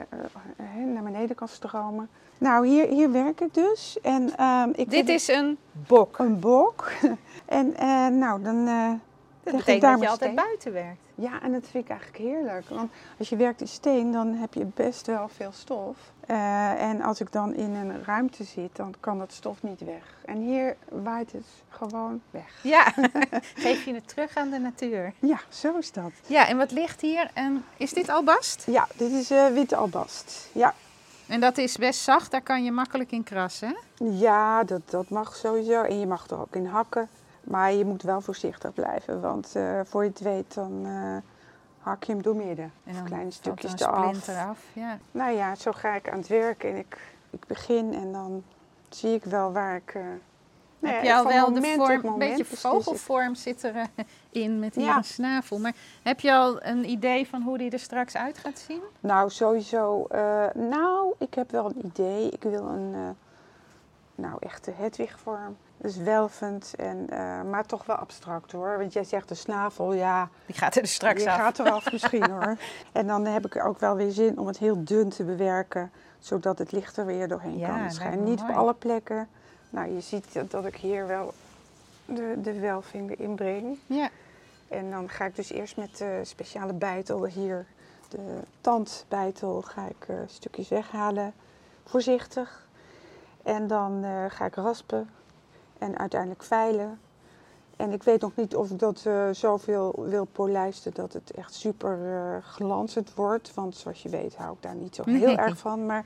naar beneden kan stromen. Nou, hier, hier werk ik dus. En, ehm, ik Dit is een bok. een bok. en nou, dan... Dat betekent dat je altijd steen. buiten werkt. Ja, en dat vind ik eigenlijk heerlijk. Want als je werkt in steen, dan heb je best wel veel stof. Eh, en als ik dan in een ruimte zit, dan kan dat stof niet weg. En hier waait het gewoon weg. Ja, geef je het terug aan de natuur. Ja, zo is dat. Ja, en wat ligt hier? En is dit albast? Ja, dit is eh witte albast. Ja, En dat is best zacht, daar kan je makkelijk in krassen. ja dat, dat mag sowieso. En je mag er ook in hakken. Maar je moet wel voorzichtig blijven, want eh, voor je het weet, dan eh, hak je hem doormidden. En Of dan kleine er stukjes een eraf. splinter af. Ja. Nou ja, zo ga ik aan het werk en ik, ik begin en dan zie ik wel waar ik. nou heb ja, je al wel de vorm, een beetje ik. vogelvorm zit erin met hier Ja. een snavel. Maar heb je al een idee van hoe die er straks uit gaat zien? Nou, sowieso. nou, ik heb wel een idee. Ik wil een, nou, echte Hedwigvorm. Dus welvend, en, eh, maar toch wel abstract hoor. Want jij zegt de snavel, ja, Die gaat er dus straks die af. gaat eraf misschien hoor. En dan heb ik ook wel weer zin om het heel dun te bewerken, zodat het licht er weer doorheen Ja, kan schijnen. me Niet op alle plekken. Nou, je ziet dat- dat ik hier wel de, de welving erin breng. Ja. En dan ga ik dus eerst met de speciale bijtel hier, de tandbijtel, ga ik eh, stukjes weghalen, voorzichtig. En dan eh, ga ik raspen en uiteindelijk veilen. En ik weet nog niet of ik dat eh, zoveel wil polijsten dat het echt super eh, glanzend wordt. Want zoals je weet hou ik daar niet zo heel Nee. erg van. Maar,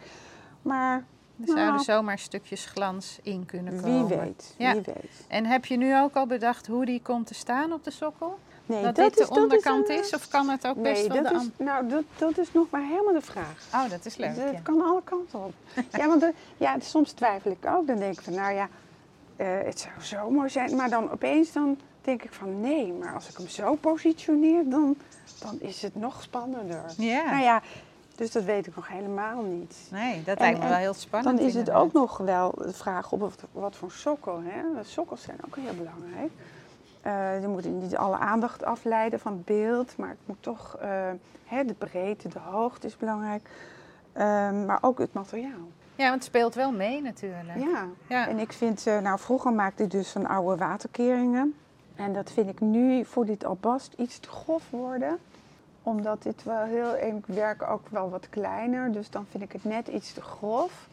maar Er zouden Nou. zomaar stukjes glans in kunnen wie komen. weet, Ja. wie weet. En heb je nu ook al bedacht hoe die komt te staan op de sokkel? Nee, dat, dit de is- onderkant een, is, eh, Of kan het ook best wel dat de is, nou, dat, dat is nog maar helemaal de vraag. Oh, dat is leuk. Het ja. kan alle kanten op. ja, want er- ja, soms twijfel ik ook. Dan denk ik van, nou ja, eh, het zou zo mooi zijn. Maar dan opeens dan denk ik van, nee, maar als ik hem zo positioneer, dan, dan is het nog spannender. Ja. Nou ja, dus dat weet ik nog helemaal niet. Nee, dat En- lijkt me wel heel spannend. Dan is het inderdaad. ook nog wel de vraag op wat, wat voor sokkel. Hè? Sokkels zijn ook heel belangrijk. Eh, je moet niet alle aandacht afleiden van het beeld, maar het moet toch, eh, hè, de breedte, de hoogte is belangrijk. Ehm, maar ook het materiaal. Ja, want het speelt wel mee natuurlijk. Ja. Ja. En ik vind, eh, nou vroeger maakte ik dus van oude waterkeringen. En dat vind ik nu voor dit albast iets te grof worden. Omdat dit wel heel, ik werk ook wel wat kleiner, dus dan vind ik het net iets te grof.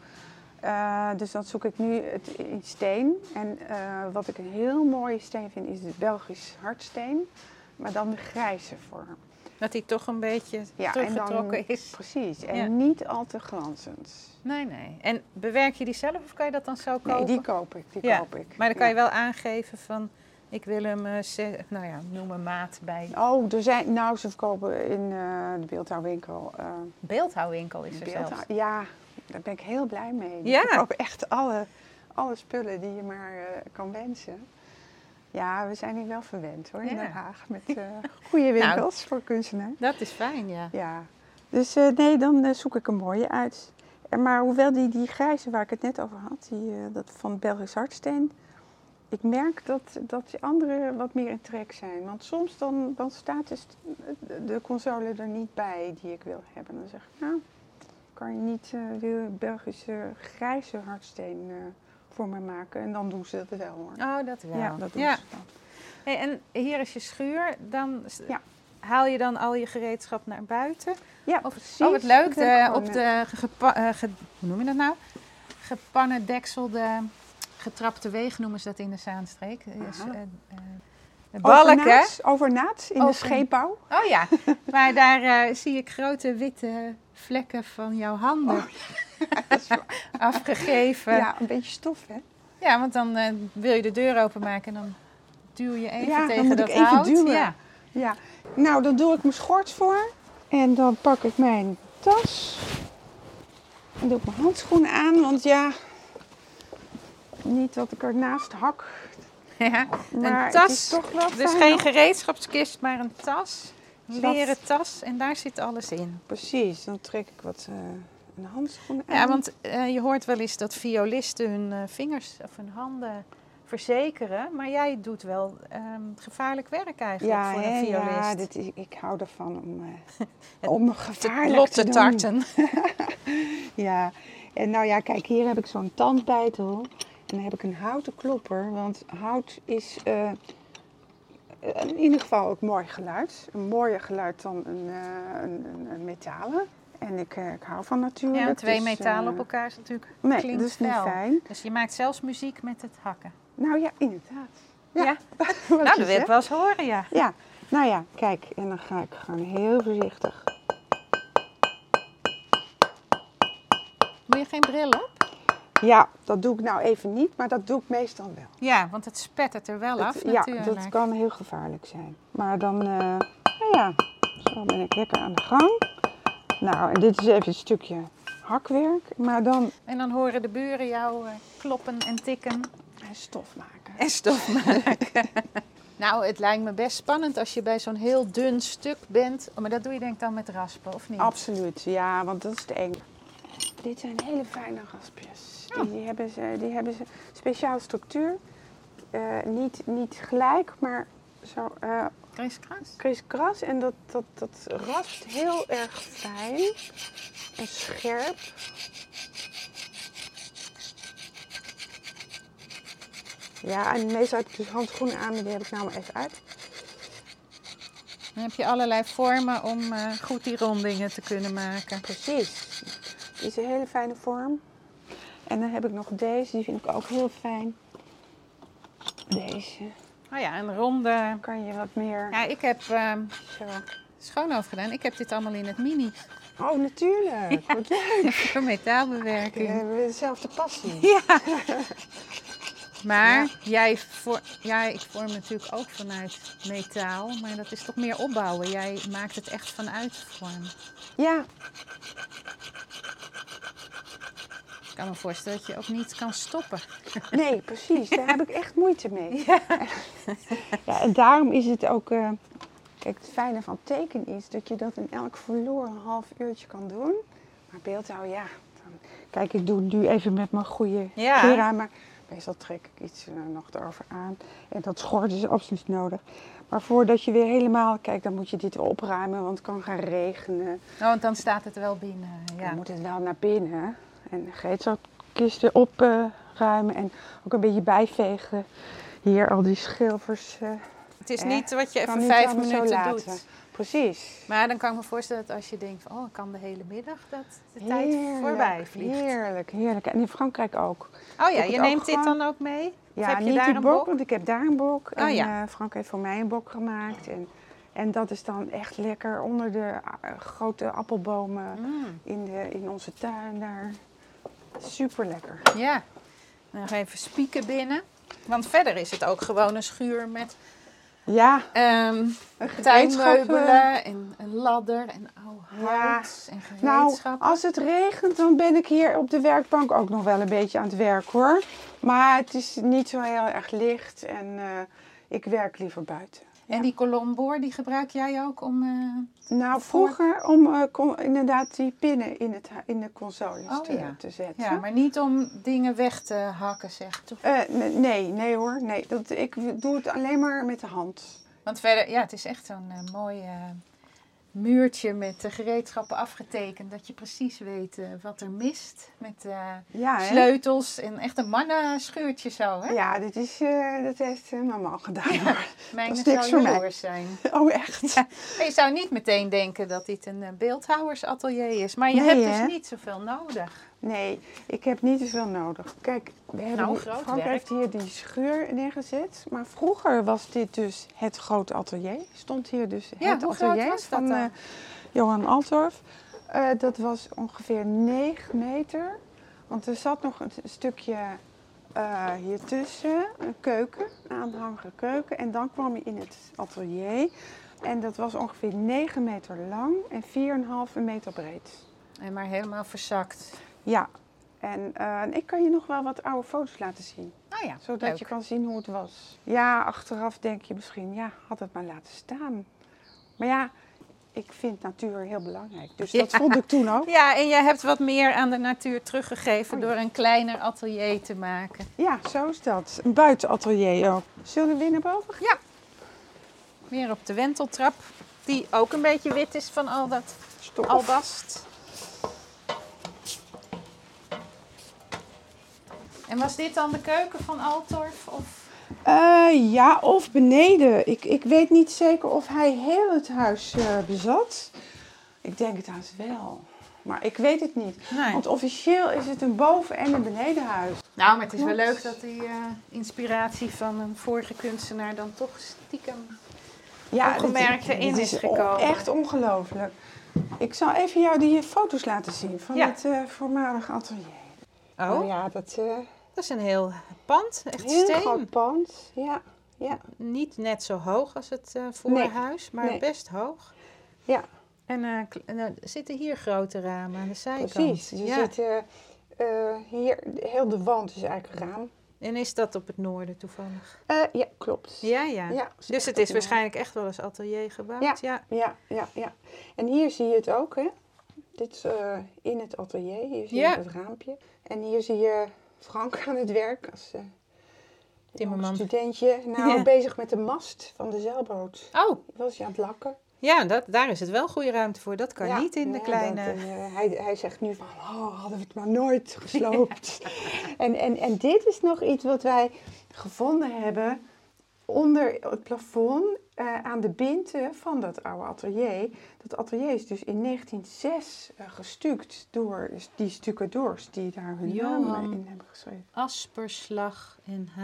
Eh, dus dan zoek ik nu het in steen. En eh, wat ik een heel mooie steen vind, is de Belgisch hardsteen. maar dan de grijze vorm. Dat die toch een beetje Ja, en teruggetrokken dan- is. Precies, en Ja. niet al te glanzend. Nee, nee. En bewerk je die zelf of kan je dat dan zo kopen? Nee, die koop ik, die Ja, koop ik. Maar dan kan je wel aangeven van, ik wil hem, eh, nou ja, noem een maat bij. Oh, er zijn, nou, ze verkopen in de beeldhouwwinkel. eh, Beeldhouwwinkel is er zelfs. Ja, daar ben ik heel blij mee. Ja. verkopen echt alle, alle spullen die je maar eh, kan wensen. Ja, we zijn hier wel verwend hoor, in. Nou. Den Haag. Met eh goede winkels voor kunstenaars. Dat is fijn, ja. Ja, dus eh, nee, dan zoek ik een mooie uit. En maar hoewel die, die grijze waar ik het net over had, die, dat van Belgisch Hartsteen, ik merk dat, dat die andere wat meer in trek zijn. Want soms dan, dan staat dus de, de console er niet bij die ik wil hebben. Dan zeg ik, nou, kan je niet eh, de Belgische grijze hartsteen eh, voor me maken? En dan doen ze dat wel hoor. Oh, dat wel. Ja, dat doen Ja. ze dan. Hey, en hier is je schuur. Dan Ja. haal je dan al je gereedschap naar buiten. Ja, Of, precies. oh, wat leuk. De, op de gepa, eh, ge- hoe noem je dat nou? Gepannendekselde, getrapte wegen noemen ze dat in de Zaanstreek. Is, Aha. De overnaat in de scheepbouw. Oh ja, maar daar eh, zie ik grote witte vlekken van jouw handen Oh, afgegeven. Ja. ja, een beetje stof hè. want dan eh, wil je de deur openmaken en dan duw je even Ja, dan tegen moet dat ik even hout. duwen. Ja. Ja, nou dan doe ik mijn schort voor en dan pak ik mijn tas en doe ik mijn handschoenen aan, want ja, niet dat ik ernaast hak, Ja, een tas. toch wel Dus geen gereedschapskist, maar een tas. Een leren tas en daar zit alles in. Precies, dan trek ik wat eh een handschoenen aan. Ja, want eh, je hoort wel eens dat violisten hun eh, vingers of hun handen verzekeren. Maar jij doet wel ehm, gevaarlijk werk eigenlijk ja, voor een violist. ja dit is, ik hou ervan om, eh om gevaarlijk te te tarten. Ja, en nou ja, kijk, hier heb ik zo'n tandbijtel. En dan heb ik een houten klopper, want hout is eh, in ieder geval ook mooi geluid. Een mooier geluid dan een, eh, een, een, metalen. En ik, eh, ik hou van natuurlijk. Ja, twee dus, metalen op elkaar is natuurlijk Nee, klinkt is niet fijn. Dus je maakt zelfs muziek met het hakken. Nou ja, inderdaad. Ja, nou dat wil ik wel eens horen, ja. Ja, nou ja, kijk, en dan ga ik gewoon heel voorzichtig. Moet je geen bril op? Ja, dat doe ik nou even niet, maar dat doe ik meestal wel. Ja, want het spettert er wel af Het- ja, natuurlijk. dat kan heel gevaarlijk zijn. Maar dan, eh, nou ja, zo ben ik lekker aan de gang. Nou, en dit is even een stukje hakwerk, maar dan En dan horen de buren jou eh, kloppen en tikken stof maken. en stof maken. nou, het lijkt me best spannend als je bij zo'n heel dun stuk bent. Oh, maar dat doe je denk ik dan met raspen, of niet? Absoluut, ja, want dat is het eng. Dit zijn hele fijne raspjes. Die, die hebben ze, die hebben ze speciale structuur. Eh, niet, niet gelijk, maar zo eh Kriskras? kriskras. En dat, dat, dat raspt heel erg fijn en scherp. Ja, en meestal heb ik dus handschoenen aan, maar die heb ik nou maar even uit. Dan heb je allerlei vormen om eh, goed die rondingen te kunnen maken. Precies. Die is een hele fijne vorm. En dan heb ik nog deze, die vind ik ook heel fijn. Deze. Oh ja, een ronde... Kan je wat meer Ja, ik heb eh zo. schoonhoofd gedaan. Ik heb dit allemaal in het mini. Oh, natuurlijk. Wat leuk. Voor We metaalbewerking. hebben dezelfde passie. Ja. Maar jij voor, ja, ik vorm natuurlijk ook vanuit metaal, maar dat is toch meer opbouwen. Jij maakt het echt vanuit vorm. Ja, kan me voorstellen dat je ook niet kan stoppen. nee, precies. Daar heb ik echt moeite mee. Ja. en daarom is het ook... eh, kijk, het fijne van tekenen is dat je dat in elk verloren half uurtje kan doen. Maar beeldhouden, ja. Dan, kijk, ik doe nu even met mijn goede Ja. maar meestal trek ik iets eh, nog erover aan. En dat schort is absoluut nodig. Maar voordat je weer helemaal... Kijk, dan moet je dit opruimen, want het kan gaan regenen. Oh, want dan staat het wel binnen. Ja. Dan moet het wel naar binnen. En de gereedschapkisten opruimen en ook een beetje bijvegen. Hier al die schilfers. eh, Het is niet wat je even vijf minuten doet. Precies. Maar dan kan ik me voorstellen dat als je denkt van, oh, ik kan de hele middag, dat de tijd voorbij vliegt. Heerlijk, heerlijk. En in Frankrijk ook. Oh ja, je neemt dit dan ook mee? Ja, heb je niet daar die een bok, bok? want ik heb daar een bok. En ja. eh, Frank heeft voor mij een bok gemaakt. En En dat is dan echt lekker onder de eh, grote appelbomen Mm, in, de, in onze tuin daar. Super lekker. ja. Nog even spieken binnen. Want verder is het ook gewoon een schuur met Ja, ehm, een gereedschap, tuinmeubelen en een ladder en oude Ja. hout en Nou, gereedschap. als het regent, dan ben ik hier op de werkbank ook nog wel een beetje aan het werk hoor. Maar het is niet zo heel erg licht en eh, ik werk liever buiten. En die kolomboor, die gebruik jij ook om... eh, Nou, vroeger om eh, kon- inderdaad die pinnen in, het, in de consoles Oh, te, ja. te zetten. ja, maar niet om dingen weg te hakken, zeg. Eh, nee, nee hoor. Nee, dat, ik doe het alleen maar met de hand. Want verder, ja, het is echt zo'n mooi eh, muurtje met de gereedschappen afgetekend. Dat je precies weet eh, wat er mist. Met eh, Ja, sleutels en echt een mannenschuurtje zo, hè? Ja, dit is, eh, dat heeft mama al gedaan. hoor. Mijn dat is zou mij. zijn. Oh, echt? Ja. Je zou niet meteen denken dat dit een beeldhouwersatelier is. Maar je Nee, hebt hè? dus niet zoveel nodig. Nee, ik heb niet te veel nodig. Kijk, we hebben Nou, hier- Frank werk. heeft hier die schuur neergezet. Maar vroeger was dit dus het grote atelier. Stond hier dus Ja, het atelier van eh, Johan Altorf. Eh, dat was ongeveer 9 meter. Want er zat nog een stukje eh hier tussen, een keuken, een aanhangige keuken. En dan kwam je in het atelier. En dat was ongeveer 9 meter lang en 4,5 meter breed. En maar helemaal verzakt. Ja, en eh, ik kan je nog wel wat oude foto's laten zien. Nou ja, Zodat leuk. je kan zien hoe het was. Ja, achteraf denk je misschien, ja, had het maar laten staan. Maar ja, ik vind natuur heel belangrijk. Dus dat Ja. vond ik toen ook. Ja, en jij hebt wat meer aan de natuur teruggegeven Oh, door een kleiner atelier te maken. Ja, zo is dat. Een buitenatelier ook. Zullen we weer naar boven gaan? Weer op de wenteltrap, die ook een beetje wit is van al dat Stof. albast. En was dit dan de keuken van Altorf? Of? Eh, ja, of beneden. Ik, ik weet niet zeker of hij heel het huis eh, bezat. Ik denk het haast wel. Maar ik weet het niet. Nee. Want officieel is het een boven- en een benedenhuis. Nou, maar het is wel leuk dat die eh, inspiratie van een vorige kunstenaar dan toch stiekem... Ongemerkt dit- erin dit is gekomen. Echt ongelooflijk. Ik zal even jou die foto's laten zien van Ja. het eh, voormalige atelier. Oh, ja, dat uh, dat is een heel pand, echt heel steen. groot pand. Ja, ja, Niet net zo hoog als het eh voorhuis, maar nee. best hoog. ja, En eh, er zitten hier grote ramen aan de zijkant. precies. Je ja. zit eh, hier, heel de wand is eigenlijk een raam. En is dat op het noorden toevallig? Eh, ja, klopt. Ja, ja. Ja, dus het is waarschijnlijk echt wel eens atelier gebouwd. Ja. ja. Ja, ja, ja. En hier zie je het ook, hè? Dit is in het atelier. Hier zie Ja. je het raampje. En hier zie je Frank aan het werk als eh, Timmerman. studentje. Nou, Ja. bezig met de mast van de zeilboot. Oh, Die was hij aan het lakken. ja, dat, daar is het wel goede ruimte voor. Dat kan Ja, niet in de kleine... dat, eh, hij, hij zegt nu van, oh, hadden we het maar nooit gesloopt. en, en, en dit is nog iets wat wij gevonden hebben onder het plafond eh, aan de binten van dat oude atelier. Dat atelier is dus in 1906 eh, gestuukt door die stucadoors die daar hun Johan. namen in hebben geschreven. Asperslag en H.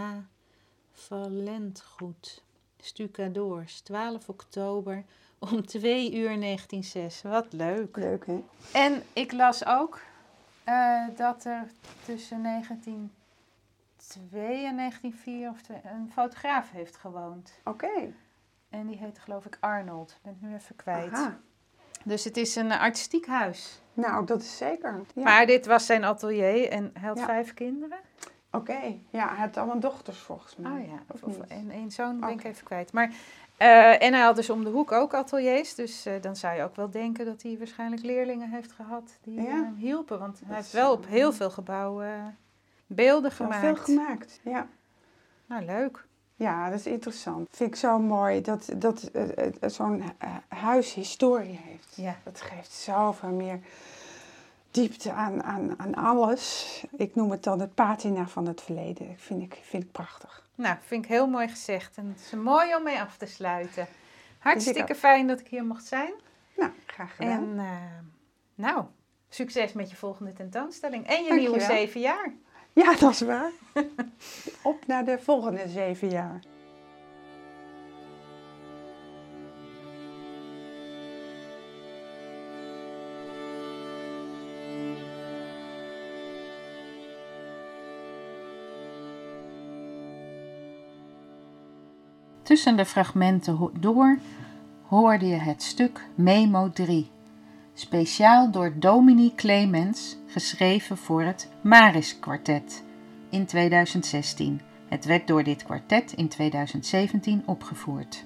Valentgoed. Stucadoors, 12 oktober om 2 uur 1906. Wat leuk. Leuk hè? En ik las ook eh, dat er tussen 1902 en 1904 of twee- een fotograaf heeft gewoond. Oké. En die heette geloof ik Arnold. Ik ben het nu even kwijt. Aha. Dus het is een artistiek huis. Nou, dat is zeker. Ja. Maar dit was zijn atelier en hij had Ja. vijf kinderen. Oké. Ja, hij had allemaal dochters volgens mij. Oh ja, Of en één zoon ben ik even kwijt. Maar, eh, en hij had dus om de hoek ook ateliers. Dus eh, dan zou je ook wel denken dat hij waarschijnlijk leerlingen heeft gehad die Ja. hem hielpen. Want hij heeft wel op heel veel gebouwen eh, beelden gemaakt. veel gemaakt. Ja. Nou, leuk. Ja, dat is interessant. Vind ik zo mooi dat, dat eh, eh, zo'n eh, huis historie heeft. Ja. Dat geeft zoveel meer diepte aan, aan, aan alles. Ik noem het dan het patina van het verleden. Dat vind ik, vind ik prachtig. Nou, vind ik heel mooi gezegd. En het is mooi om mee af te sluiten. Hartstikke fijn dat ik hier mocht zijn. Nou, graag gedaan. En nou, succes met je volgende tentoonstelling. En je nieuwe zeven jaar. Ja, dat is waar. Op naar de volgende zeven jaar. Tussen de fragmenten door hoorde je het stuk Memo 3, speciaal door Dominique Clemens geschreven voor het Maris Quartet in 2016. Het werd door dit kwartet in 2017 opgevoerd.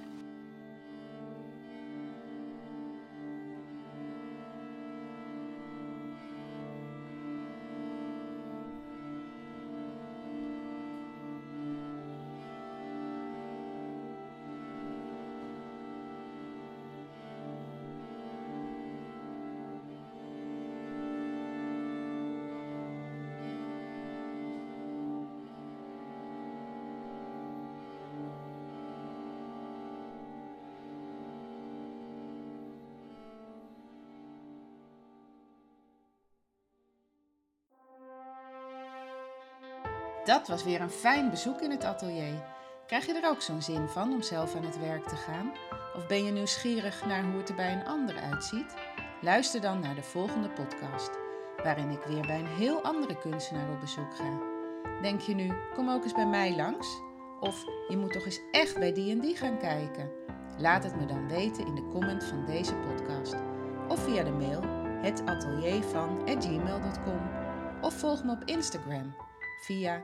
Dat was weer een fijn bezoek in het atelier. Krijg je er ook zo'n zin van om zelf aan het werk te gaan? Of ben je nieuwsgierig naar hoe het er bij een ander uitziet? Luister dan naar de volgende podcast, waarin ik weer bij een heel andere kunstenaar op bezoek ga. Denk je nu, kom ook eens bij mij langs? Of je moet toch eens echt bij die en die gaan kijken? Laat het me dan weten in de comment van deze podcast. Of via de mail hetateliervan.gmail.com Of volg me op Instagram via